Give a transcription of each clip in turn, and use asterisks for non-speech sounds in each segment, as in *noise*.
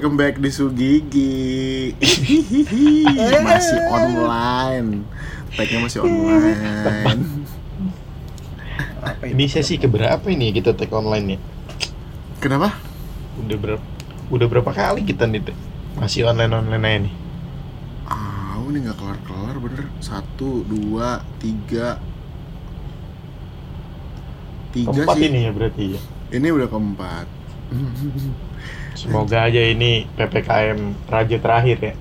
Welcome back di Sugigi. *laughs* masih online. Tagnya masih online. Apa Ini sesi keberapa ini kita take online ya? Kenapa? Udah berapa? Udah berapa kali kita nih Teh? masih online online aja nih? Ah, ini nggak kelar kelar bener. Satu, dua, tiga, tiga Keempat sih. ini ya berarti ya. Ini udah keempat. Semoga aja ini ppkm raja terakhir ya.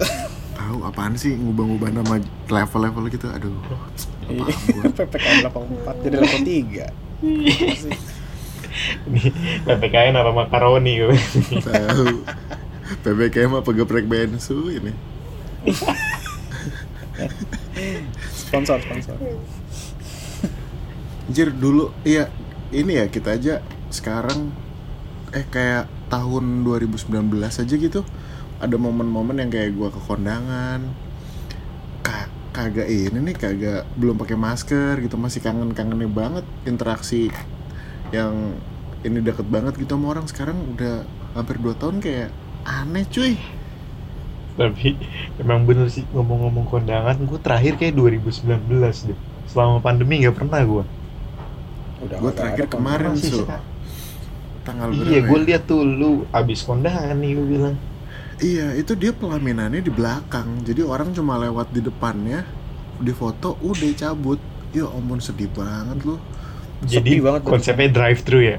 *laughs* Tahu apaan sih ngubah-ngubah nama level-level gitu? Aduh. PPKM level 4 jadi level 3 Ini ppkm apa makaroni gue. Tahu. PPKM apa geprek bensu ini? Sponsor, sponsor Anjir dulu iya ini ya kita aja sekarang eh kayak tahun 2019 aja gitu ada momen-momen yang kayak gua ke kondangan Ka- kagak ini nih kagak belum pakai masker gitu masih kangen-kangennya banget interaksi yang ini deket banget gitu sama orang sekarang udah hampir 2 tahun kayak aneh cuy Tapi emang bener sih ngomong-ngomong kondangan, gue terakhir kayak 2019 deh. Selama pandemi nggak pernah gue. Udah Gua nggak terakhir kemarin. Su. Tanggal Iya, berapa gue ya? lihat tuh lu abis kondangan nih gue bilang. Iya, itu dia pelaminannya di belakang. Jadi orang cuma lewat di depannya, di foto, udah cabut. Ya ampun sedih banget loh. Jadi banget tuh. konsepnya drive thru ya.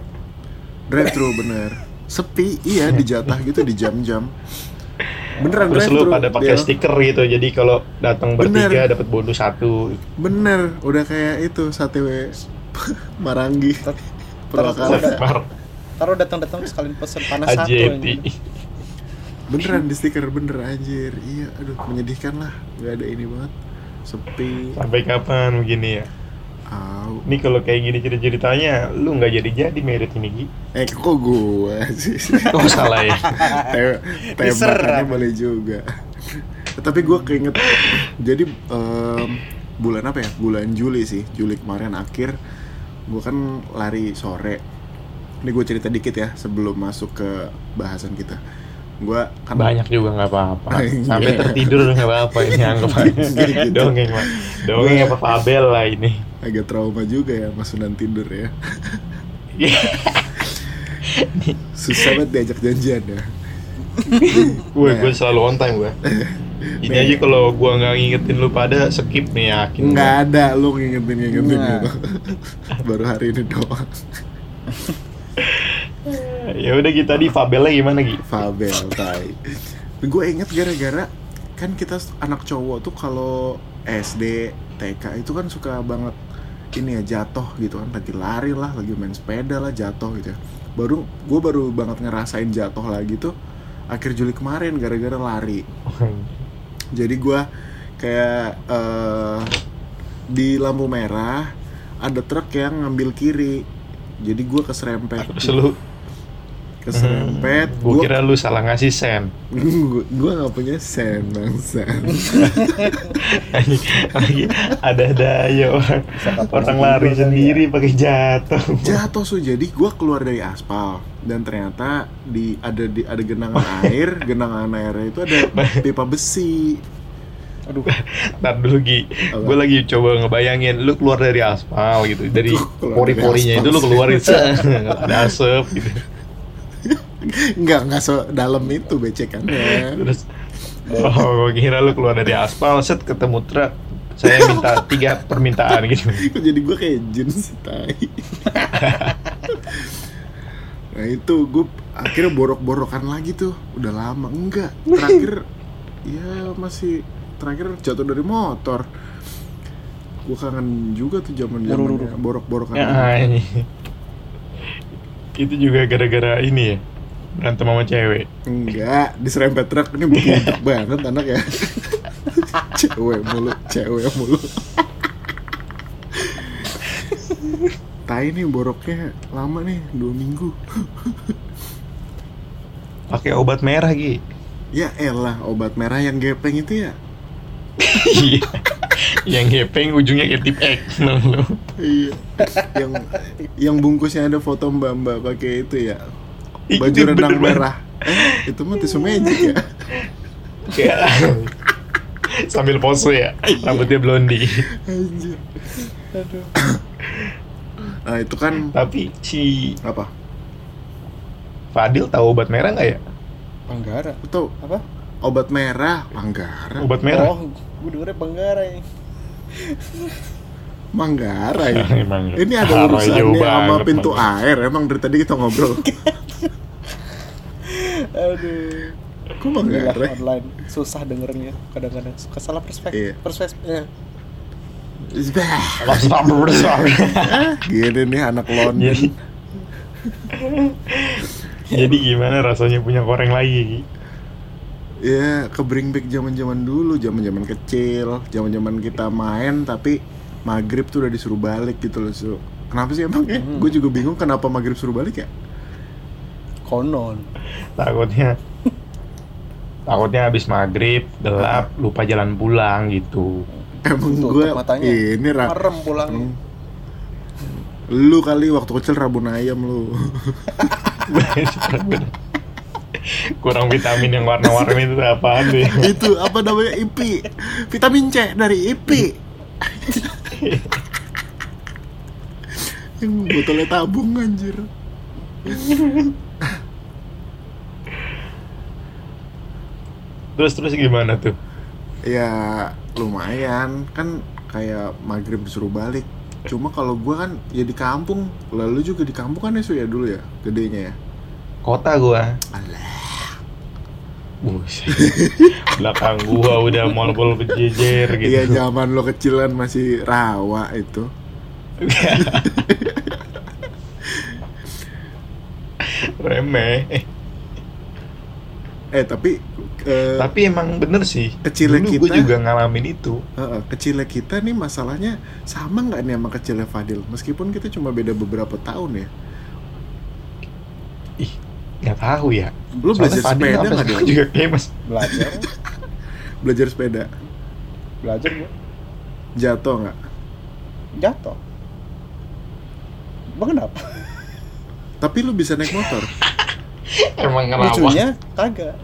Drive thru bener. Sepi, iya *laughs* dijatah gitu di jam-jam. Beneran Terus drive lu pada pakai stiker gitu. Jadi kalau datang Bener. bertiga dapat bonus satu. Bener, udah kayak itu sate we *laughs* Marangi. Mar Taruh datang-datang sekalian pesen panas satu anjing. Beneran di stiker bener anjir. Iya, aduh menyedihkan lah. Gak ada ini banget. Sepi. Sampai kapan begini ya? Au. Ini kalau kayak gini cerita-ceritanya, lu nggak jadi-jadi merit ini Gi. Eh kok gue sih? Oh salah ya. Tembakannya boleh juga tapi gue keinget jadi em, bulan apa ya bulan Juli sih Juli kemarin akhir gue kan lari sore ini gue cerita dikit ya sebelum masuk ke bahasan kita gue kan Banyak juga nggak apa-apa. *laughs* Iya. Sampai tertidur nggak apa-apa ini *laughs* anggap aja. Dongeng Mak. Dongeng apa Fabel lah ini. agak trauma juga ya mas Sunan tidur ya *laughs* susah banget diajak janjian ya Gue Nah. gue selalu on time gue. Ini aja kalau gue nggak ngingetin lu pada skip nih yakin. nggak ada lu ngingetin ngingetin Nah. gitu baru hari ini doang Ya udah gitu tadi Fabelnya gimana Gi? Fabel tai. Gue inget gara-gara kan kita anak cowok tuh kalau SD, TK itu kan suka banget ini ya jatuh gitu kan lagi lari lah, lagi main sepeda lah jatuh gitu ya. Baru gue baru banget ngerasain jatuh lagi tuh akhir Juli kemarin gara-gara lari. Jadi gue kayak eh, di lampu merah ada truk yang ngambil kiri. Jadi gue keserempet. Terus lu keserempet. gue Gua- kira lu salah ngasih sen. gue gue nggak punya sen bangsa lagi, lagi ada daya. Orang, orang lari sendiri pakai jatuh. jatuh su. Jadi gue keluar dari aspal. Dan ternyata di ada di ada genangan air. Genangan airnya itu ada pipa besi. Aduh, Ntar dulu Gi, gue lagi coba ngebayangin lu keluar dari aspal gitu, dari Keluar dari pori-porinya aspal. itu lu keluarin ada asap gitu. Nggak nggak so dalam itu becekannya Terus, oh gue kira lu keluar dari aspal, set ketemu truk, saya minta tiga permintaan gitu. jadi gue kayak jin sih tai? Nah itu gue akhirnya borok-borokan lagi tuh. Udah lama enggak. Terakhir ya masih terakhir jatuh dari motor. Gue kangen juga tuh zaman zaman borok-borokan Ya, ini. Itu juga gara-gara ini ya, berantem sama cewek. Enggak, diserempet truk ini budak *laughs* banget anak ya. *laughs* cewek mulu, cewek mulu. Tai nih boroknya lama nih, dua minggu. Pakai obat merah Gi. Ya elah, obat merah yang gepeng itu ya. Iya. yang gepeng ujungnya kayak tip X no, lo. Iya. yang yang bungkusnya ada foto mbak-mbak pakai itu ya. Iya, Baju bener renang merah. Eh, itu mah tisu magic ya. Kayak sambil pose ya, rambutnya blondie. Anjir. Aduh. Nah, itu kan Tapi si apa? Fadil tahu obat merah nggak ya? Panggara. Itu Apa? obat merah, Manggara. Obat merah. Oh, gue dengernya Panggara ya. Manggara ya. *laughs* Emang Ini ada urusannya sama pintu air. Emang dari tadi kita ngobrol. *laughs* Aduh. Kok Manggara? online susah dengernya kadang-kadang suka salah perspektif perspektifnya Bah, Iya. *laughs* Gini nih anak London. Jadi Jadi gimana rasanya punya koreng lagi? Ya, ke bring back zaman-zaman dulu, zaman-zaman kecil, zaman-zaman kita main tapi maghrib tuh udah disuruh balik gitu loh, Su. Kenapa sih emang ya? Hmm. Gue juga bingung kenapa maghrib suruh balik ya? Konon Takutnya Takutnya habis maghrib, gelap, lupa jalan pulang gitu. Emang Tutup gue matanya. ini ra- merem pulang Hmm. Lu kali waktu kecil rabun ayam lu. *laughs* Kurang vitamin yang warna-warni itu apaan deh? *laughs* Itu apa namanya IPI? Vitamin C dari IPI. Yang *laughs* botolnya tabung anjir. Terus terus gimana tuh? Ya lumayan kan kayak maghrib disuruh balik. Cuma kalau gua kan ya di kampung, lalu juga di kampung kan ya ya dulu ya, gedenya ya. Kota gua. Alah. Buset. Belakang gua udah mall-mall berjejer gitu. Iya zaman lo kecil kan masih rawa itu. *laughs* Remeh. Eh, tapi eh, tapi emang bener sih. Kecilnya Dulu kita- juga ngalamin itu. Heeh, kecilnya kita nih masalahnya sama nggak nih sama kecilnya Fadil? Meskipun kita cuma beda beberapa tahun ya. Ih, nggak tahu ya. Lu belajar Fadil sepeda nggak Dil? juga kayak mas. belajar *laughs* Belajar sepeda, belajar gue jatuh nggak? jatuh Emang kenapa? Tapi lu bisa naik motor. *laughs* Emang kenapa? Lucunya kagak.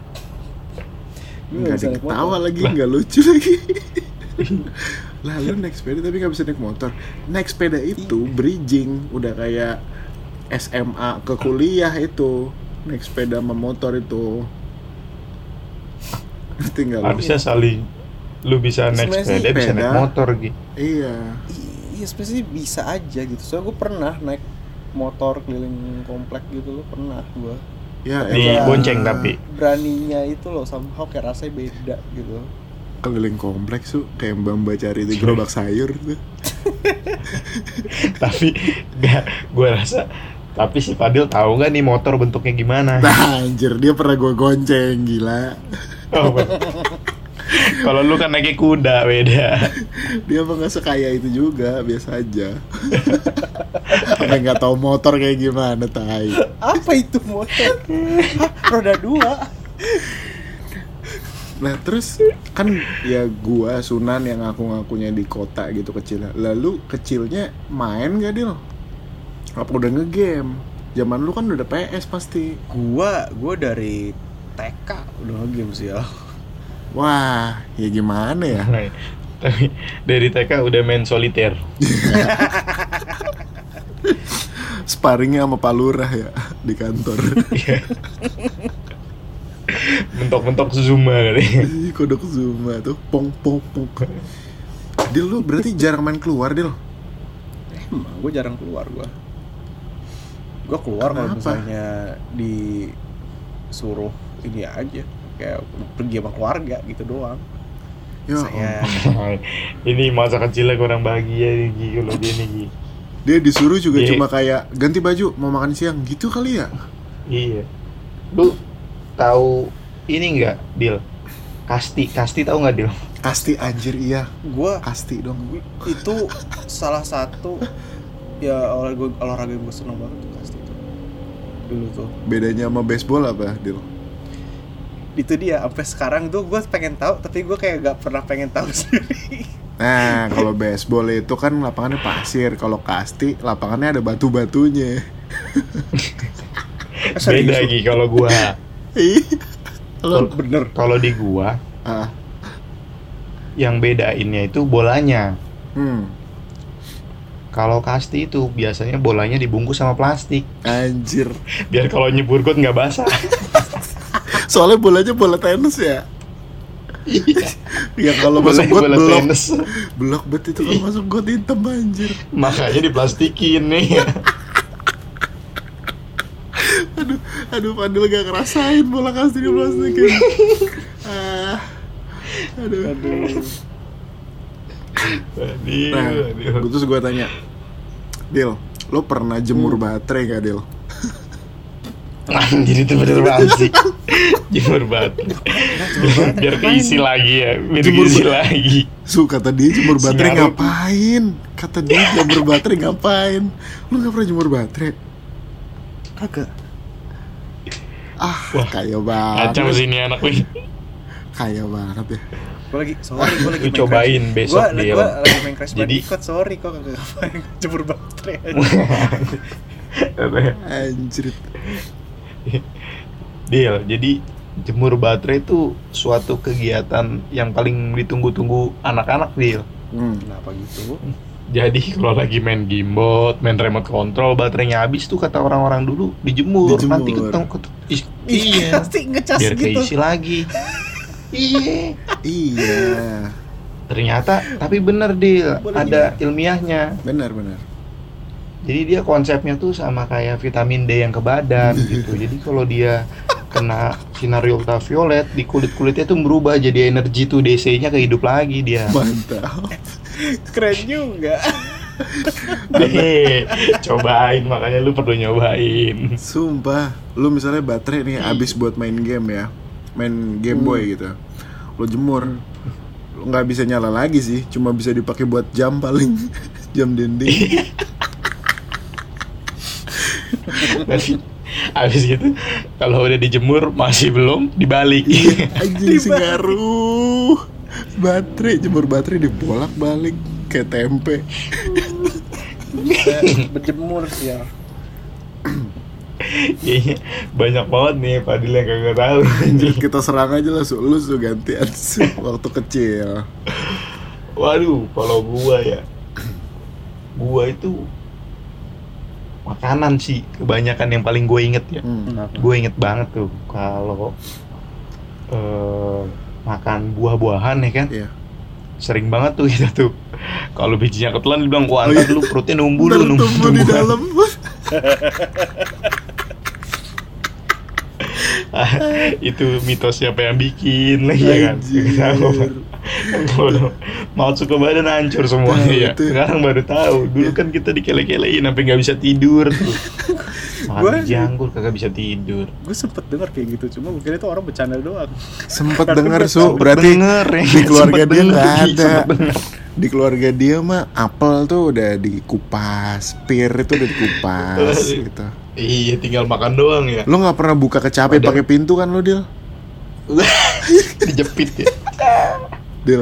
Gue Nggak ada ketawa motor. lagi, nggak lucu lagi. *laughs* Lalu naik sepeda tapi nggak bisa naik motor. Naik sepeda itu bridging, udah kayak SMA ke kuliah itu. Naik sepeda sama motor itu. Ngerti nggak lu? Harusnya saling lu bisa naik sih sepeda, bisa naik sepeda. motor gitu. Iya. Iya sebenarnya sih bisa aja gitu. Soalnya gue pernah naik motor keliling komplek gitu loh pernah gue. Ya, Di bonceng tapi. Beraninya itu loh somehow kayak rasanya beda gitu. keliling kompleks tuh kayak mbak mbak cari di gerobak sayur tuh. *laughs* tapi nggak gue rasa tapi si Fadil tahu nggak nih motor bentuknya gimana Nah, anjir dia pernah gue gonceng gila. Oh, kalau lu kan naiknya kuda beda Dia emang gak sekaya itu juga, biasa aja. *laughs* Sampai nggak tahu motor kayak gimana, tai. Apa itu motor? Hah, roda dua. Nah terus kan ya gua Sunan yang ngaku-ngakunya di kota gitu kecilnya. Lalu kecilnya main gak Dil? Apa udah ngegame? Zaman lu kan udah PS pasti. Gua, gua dari TK udah game sih ya. Wah, ya gimana ya? tapi dari TK udah main soliter *laughs* Sparringnya sama Pak Lurah ya *laughs* di kantor. mentok-mentok Zuma kali Kodok Zuma tuh pong pong pong. Dil lu berarti jarang main keluar Dil? Emang gue jarang keluar gua. Gua keluar kalau misalnya disuruh ini aja kayak pergi sama keluarga gitu doang. Ya, Saya *laughs* ini masa kecilnya kurang bahagia nih Gi, kalau dia nih Gi. Dia disuruh juga Iya. cuma kayak ganti baju mau makan siang. Gitu kali ya? iya. Lu tahu ini nggak Dil? Kasti. Kasti tahu nggak Dil? Kasti anjir iya, gua kasti dong. itu salah satu ya olahraga olahraga yang gue seneng banget tuh pasti itu. Dulu tuh. Bedanya sama baseball apa, Dil? itu dia sampai sekarang tuh gue pengen tahu tapi gue kayak gak pernah pengen tahu *laughs* sendiri Nah, kalau baseball itu kan lapangannya pasir, kalau kasti lapangannya ada batu-batunya. *laughs* Beda lu? Gi kalau gua Iya. Lo bener Kalau di gua ah. yang bedainnya itu bolanya. Hmm. Kalau kasti itu biasanya bolanya dibungkus sama plastik Anjir. biar kalau nyebur got nggak basah. *laughs* Soalnya bolanya bola tenis ya. Ya kalau masuk got belok. Belok bet itu kalau masuk got hitam anjir. Makanya diplastikin nih. *laughs* Aduh, aduh Fadil gak ngerasain bola kasti di plastikin. ah. Aduh. aduh Nah, terus gue tanya, Dil, lo pernah jemur baterai gak Dil? Anjir itu bener banget sih Jemur baterai biar, biar keisi lagi ya Biar Jemur keisi lagi. Su, kata dia jemur baterai Singaru. ngapain? Kata dia jemur baterai ngapain? Lu gak pernah jemur baterai? kagak. Ah, Wah, kaya Kacau banget sih ini anak nih Kaya banget ya. Gue lagi sorry gue lagi cobain Crash- besok, gua, Dil. gua lagi main crash Jadi- bandicoot sorry kok kagak ngapain *laughs* jemur baterai Anjir *laughs* Deal, jadi jemur baterai itu suatu kegiatan yang paling ditunggu-tunggu anak-anak Deal hmm. kenapa gitu *laughs* Jadi kalau lagi main gamebot, main remote control, baterainya habis tuh kata orang-orang dulu dijemur, Dijemur. nanti ketemu ket- is- iya *laughs* pasti ngecas biar gitu keisi lagi. *laughs* iya. Iya Ternyata tapi bener deal, Boleh ada ilmiahnya. Benar, benar Jadi dia konsepnya tuh sama kayak vitamin D yang ke badan gitu. Jadi kalau dia kena sinar ultraviolet di kulit-kulitnya tuh berubah jadi energi tuh DC-nya kehidup lagi dia. Mantap keren juga Hehe, cobain makanya lu perlu nyobain. Sumpah Lu misalnya baterai nih habis buat main game ya Main Game Boy gitu Lo jemur Lo nggak bisa nyala lagi sih Cuma bisa dipakai buat jam paling *laughs* Jam dinding *laughs* habis gitu kalau udah dijemur masih belum dibalik. Anjing *laughs* Singaru Baterai Jemur baterai dibolak balik Kayak tempe berjemur sih ya Kayaknya banyak banget nih Fadil yang kagak tahu. Anjir, Kita serang aja lah Su. Lu Su gantian Su. Waktu kecil Waduh, kalau gua ya, gua itu makanan sih kebanyakan yang paling gue inget ya. hmm. Gue inget banget tuh kalau eh, makan buah-buahan ya kan. Iya Sering banget tuh kita tuh. Kalau bijinya ketelan dibilang wah Oh, ntar iya. lu perutnya numbu lu numbu, di tumbuhan." dalam *laughs* itu mitos siapa yang bikin lagi ya kan? *laughs* Masuk ke badan hancur semuanya Nah, ya. itu. Sekarang baru tahu. Dulu kan kita dikele-kelein sampai nggak bisa tidur tuh. *laughs* Makan anggur kagak bisa tidur. gue sempet denger kayak gitu cuma gue kira itu orang bercanda doang Sempet denger gua Su. Berarti Bener, ya. di keluarga dia denger, nggak ada. denger. Di keluarga dia mah apel tuh udah dikupas Pir itu udah dikupas *laughs* gitu Iya, tinggal makan doang ya. Lo nggak pernah buka kecape Padahal- pakai pintu kan lo Dil? Dijepit ya. Dil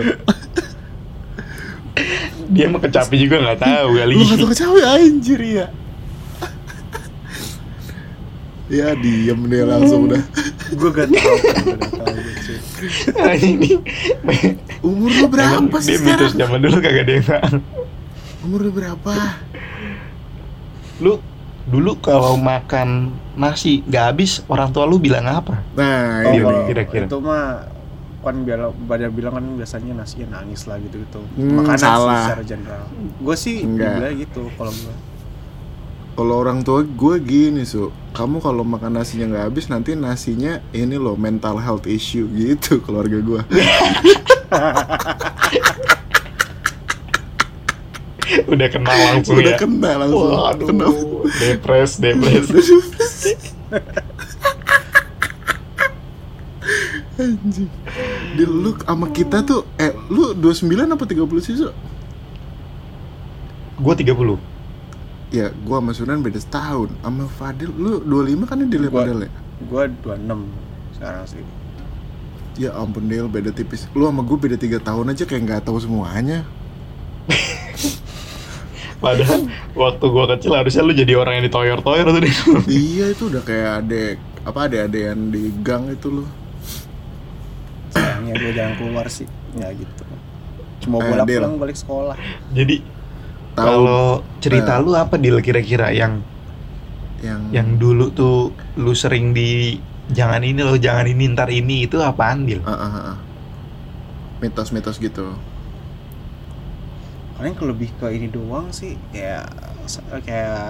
Dia mah kecapi juga nggak tahu kali. Lu nggak tau kecape anjir ya Ya diem dia langsung udah gue gak tau gak ini Umur lo berapa Emang sih dia mitos zaman dulu kagak ada yang tahu. Umur lo berapa? Lu dulu kalau makan nasi nggak habis orang tua lu bilang apa? Nah Oh, ini Iya, nih kira-kira. itu mah kan biar pada bilang kan biasanya nasi nangis lah gitu gitu. Hmm, makanan salah. sih secara general. Gue sih Enggak. dibilang gitu kalau gue Kalau orang tua gue gini su. Kamu kalau makan nasinya nggak habis Nanti nasinya ini loh mental health issue gitu *laughs* keluarga gue *laughs* Udah kenal langsung Udah ya. kena langsung. Waduh, Kena depres, *laughs* depres. Anjing Di lu sama kita tuh Eh lu 29 apa 30 sih su? Gue 30 Ya gua sama Sunan beda setahun Sama Fadil Lu 25 kan ya Gua- Fadil ya? gue 26 sekarang sih Ya ampun Dil beda tipis Lu sama gue beda 3 tahun aja kayak nggak tahu semuanya *laughs* Padahal waktu gue kecil harusnya lu jadi orang yang ditoyor-toyor tuh. Iya itu udah kayak adek apa ada-adaan di gang itu lo gue jangan keluar sih ya gitu cuma Eh, bolak Del. pulang balik sekolah Jadi kalau cerita Eh. lu apa Dil kira-kira yang yang yang dulu tuh lu sering di jangan ini loh, jangan ini ntar ini itu apaan Dil? Ah, ah, ah, ah. mitos-mitos gitu paling ke lebih ke ini doang sih kayak kayak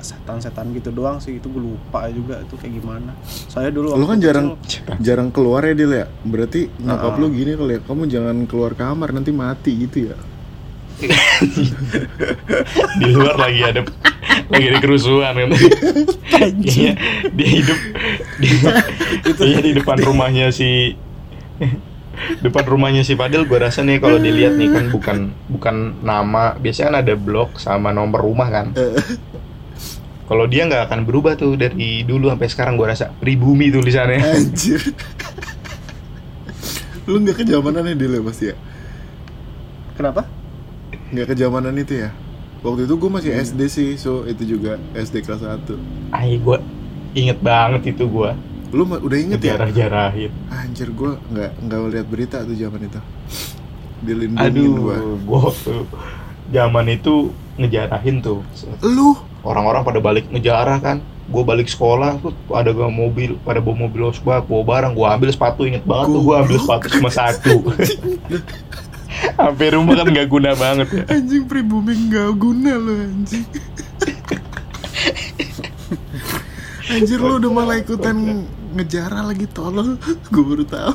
setan-setan gitu doang sih. Itu gue lupa juga itu kayak gimana. Saya dulu Lu kan jarang- kecil, jarang keluar ya Dil ya? Berarti nyokap Ah. lu gini kali ya kamu jangan keluar kamar nanti mati gitu ya? *laughs* Di luar lagi ada lagi ada kerusuhan kan. Kayaknya dia hidup. *laughs* Dia, dia di depan rumahnya si depan rumahnya si Fadil gua rasa nih kalau dilihat nih kan bukan bukan nama. Biasanya kan ada blok sama nomor rumah kan. Eh. kalau dia nggak akan berubah tuh dari dulu sampai sekarang gua rasa. Pribumi tulisannya anjir. Lu nggak kejamanan ya Dil ya pasti ya? Kenapa? Nggak kejamanan itu ya? Waktu itu gue masih SD sih so itu juga SD kelas 1 Ay, gua inget banget itu gua lu udah inget ya? Jarah-jarahin. Anjir gue nggak nggak lihat berita tuh zaman itu. Dilindungin gua aduh gua. tuh zaman itu ngejarahin tuh. Lu? Orang-orang pada balik ngejarah kan. Gue balik sekolah tuh ada gak mobil pada bawa mobil osbak bawa barang. Gue ambil sepatu inget banget tuh gue ambil sepatu cuma satu. *laughs* Sampai rumah kan nggak guna banget ya. Anjing pribumi nggak guna lo anjing. *laughs* Anjir lu udah malah ikutan ngejarah lagi tolol *laughs* gue baru tahu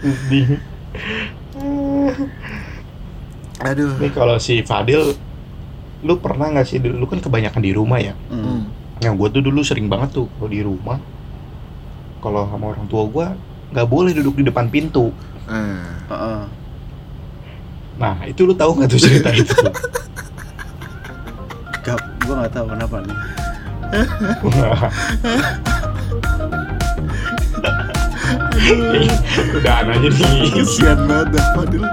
Sedih. aduh Nih kalau si Fadil lu pernah nggak sih lu kan kebanyakan di rumah ya Hmm. yang gue tuh dulu sering banget tuh kalau di rumah kalau sama orang tua gue nggak boleh duduk di depan pintu ah Heeh. nah itu lu tahu nggak tuh cerita itu? *laughs* Gak, gue nggak tahu kenapa nih udah aja nih. Kesian banget Fadil